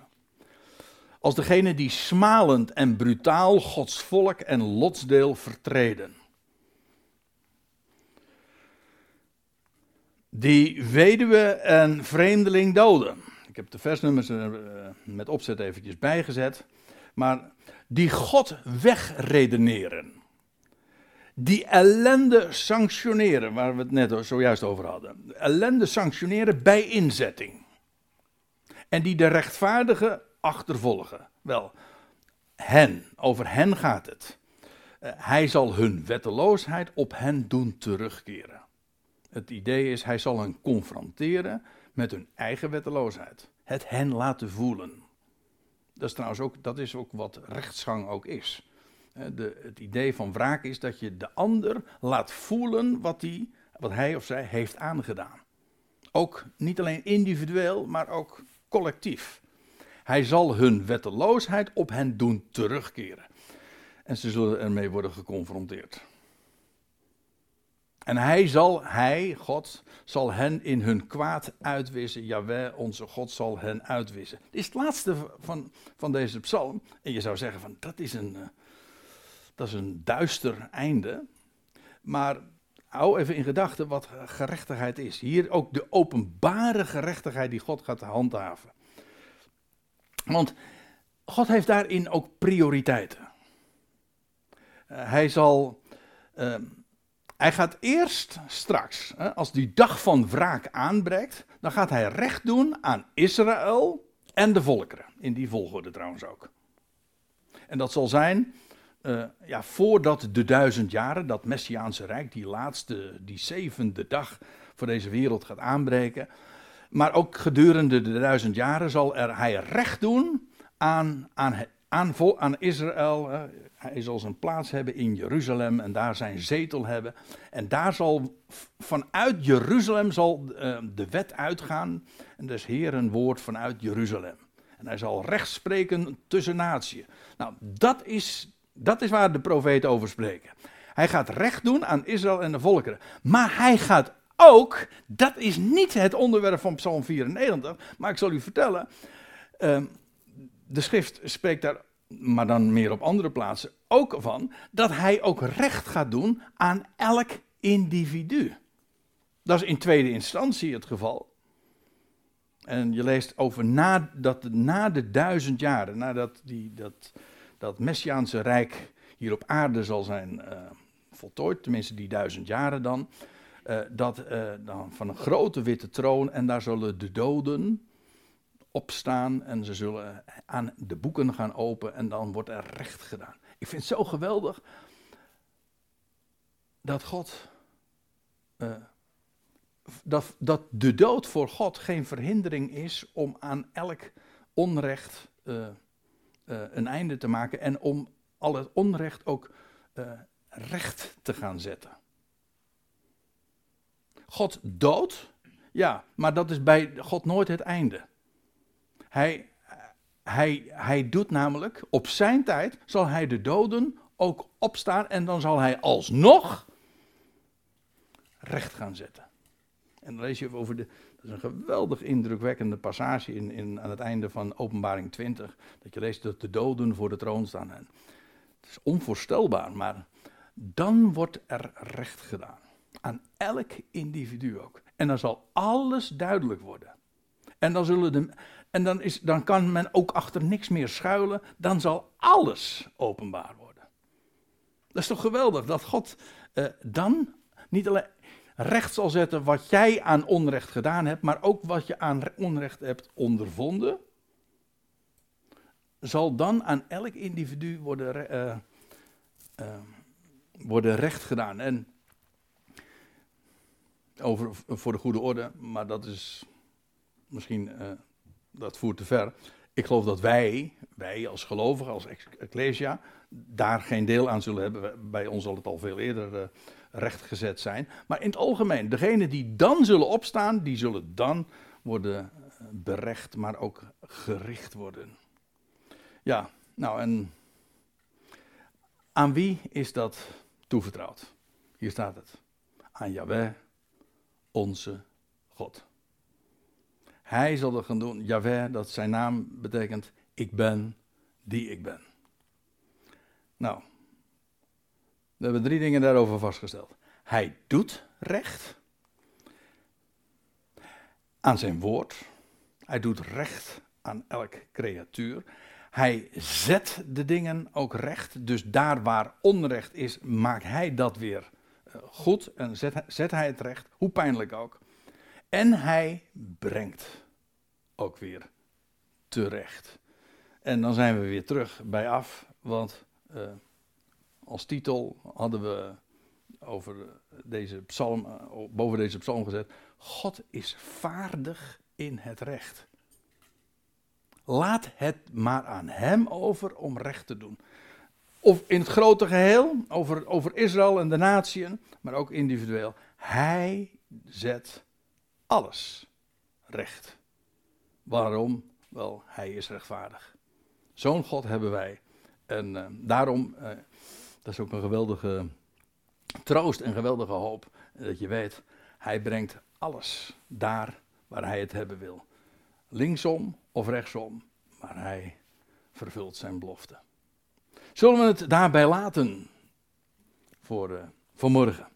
Als degene die smalend en brutaal Gods volk en lotsdeel vertreden. Die weduwe en vreemdeling doden. Ik heb de versnummers er eh, met opzet eventjes bijgezet. Maar die God wegredeneren. Die ellende sanctioneren, waar we het net zojuist over hadden. Ellende sanctioneren bij inzetting. En die de rechtvaardige achtervolgen. Wel, hen, over hen gaat het. Uh, hij zal hun wetteloosheid op hen doen terugkeren. Het idee is, hij zal hen confronteren met hun eigen wetteloosheid. Het hen laten voelen. Dat is trouwens ook, dat is ook wat rechtsgang ook is. De, het idee van wraak is dat je de ander laat voelen wat, die, wat hij of zij heeft aangedaan. Ook niet alleen individueel, maar ook collectief. Hij zal hun wetteloosheid op hen doen terugkeren. En ze zullen ermee worden geconfronteerd. En hij zal, hij, God, zal hen in hun kwaad uitwissen. Jawel, onze God zal hen uitwissen. Dit is het laatste van, van deze psalm. En je zou zeggen van, dat is een, uh, dat is een duister einde. Maar hou even in gedachten wat gerechtigheid is. Hier ook de openbare gerechtigheid die God gaat handhaven. Want God heeft daarin ook prioriteiten. Uh, hij zal. Uh, hij gaat eerst straks, als die dag van wraak aanbreekt, dan gaat hij recht doen aan Israël en de volkeren. In die volgorde trouwens ook. En dat zal zijn uh, ja, voordat de duizend jaren, dat Messiaanse Rijk, die laatste, die zevende dag voor deze wereld gaat aanbreken. Maar ook gedurende de duizend jaren zal er hij recht doen aan, aan, aan, aan Israël. Hij zal zijn plaats hebben in Jeruzalem en daar zijn zetel hebben. En daar zal vanuit Jeruzalem zal uh, de wet uitgaan. En dus Heer een woord vanuit Jeruzalem. En hij zal recht spreken tussen naties. Nou, dat is dat is waar de profeten over spreken. Hij gaat recht doen aan Israël en de volkeren. Maar hij gaat ook, dat is niet het onderwerp van Psalm 94, maar ik zal u vertellen. Uh, de schrift spreekt daar, maar dan meer op andere plaatsen, ook van dat hij ook recht gaat doen aan elk individu. Dat is in tweede instantie het geval. En je leest over na, dat na de duizend jaren, nadat die, dat, dat Messiaanse rijk hier op aarde zal zijn uh, voltooid, tenminste die duizend jaren dan, uh, dat uh, dan van een grote witte troon en daar zullen de doden opstaan en ze zullen aan de boeken gaan open en dan wordt er recht gedaan. Ik vind het zo geweldig dat God, dat, dat de dood voor God geen verhindering is om aan elk onrecht uh, een einde te maken en om al het onrecht ook recht te gaan zetten. God dood, ja, maar dat is bij God nooit het einde. Hij, hij, hij doet namelijk, op zijn tijd zal hij de doden ook opstaan en dan zal hij alsnog recht gaan zetten. En dan lees je over de, dat is een geweldig indrukwekkende passage in, in, aan het einde van Openbaring 20. Dat je leest dat de doden voor de troon staan. En het is onvoorstelbaar, maar dan wordt er recht gedaan. Aan elk individu ook. En dan zal alles duidelijk worden. En dan, zullen de, en dan, is, dan kan men ook achter niks meer schuilen. Dan zal alles openbaar worden. Dat is toch geweldig dat God uh, dan niet alleen recht zal zetten wat jij aan onrecht gedaan hebt, maar ook wat je aan onrecht hebt ondervonden, zal dan aan elk individu worden, uh, uh, worden recht gedaan. En over, voor de goede orde, maar dat is misschien, dat voert te ver. Ik geloof dat wij, wij als gelovigen, als ecclesia, daar geen deel aan zullen hebben. Bij ons zal het al veel eerder rechtgezet zijn. Maar in het algemeen, degenen die dan zullen opstaan, die zullen dan worden eh, berecht, maar ook gericht worden. Ja, nou en aan wie is dat toevertrouwd? Hier staat het. Aan Yahweh, onze God. Hij zal dat gaan doen. Yahweh, dat zijn naam betekent ik ben die ik ben. Nou, we hebben drie dingen daarover vastgesteld. Hij doet recht aan zijn woord. Hij doet recht aan elk creatuur. Hij zet de dingen ook recht. Dus daar waar onrecht is, maakt hij dat weer eh, goed en zet hij het recht, hoe pijnlijk ook. En hij brengt ook weer terecht. En dan zijn we weer terug bij af, want uh, als titel hadden we over deze psalm, eh, boven deze psalm gezet. God is vaardig in het recht. Laat het maar aan hem over om recht te doen. Of in het grote geheel, over, over Israël en de natieën, maar ook individueel. Hij zet alles recht. Waarom? Wel, hij is rechtvaardig. Zo'n God hebben wij. En uh, daarom uh, dat is ook een geweldige troost en geweldige hoop. Dat je weet, hij brengt alles daar waar hij het hebben wil. Linksom of rechtsom, maar hij vervult zijn belofte. Zullen we het daarbij laten voor, uh, voor morgen?